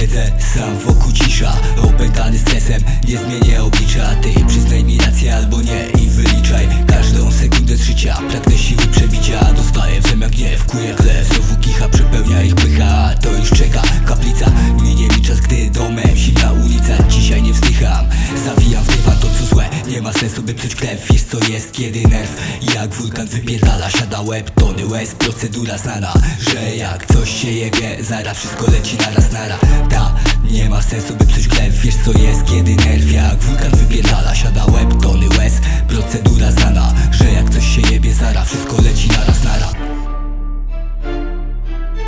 Siedzę sam wokół cisza Opętany stresem Nie zmienię oblicza. Ty przyznaj mi rację albo nie I wyliczaj każdą sekundę z życia. Pragnę siły przebicia Dostaję w zębiach gniew Kuję chleb Znowu kicha przepełnia ich pycha To już czeka kaplica. Minie mi czas gdy domem Silna ulica. Dzisiaj nie wzdycham Zawijam w dywan to co złe. Nie ma sensu by psuć krew Wiesz co jest kiedy nerw. Jak wulkan wypierdala Siada łeb tony łez Procedura znana Że jak coś się jebie Zara wszystko leci naraz nara. nie sensu by psuć Wiesz co jest kiedy nerw Jak wulkan wypierdala Siada łeb tony łez. Procedura znana Że jak coś się jebie Zara wszystko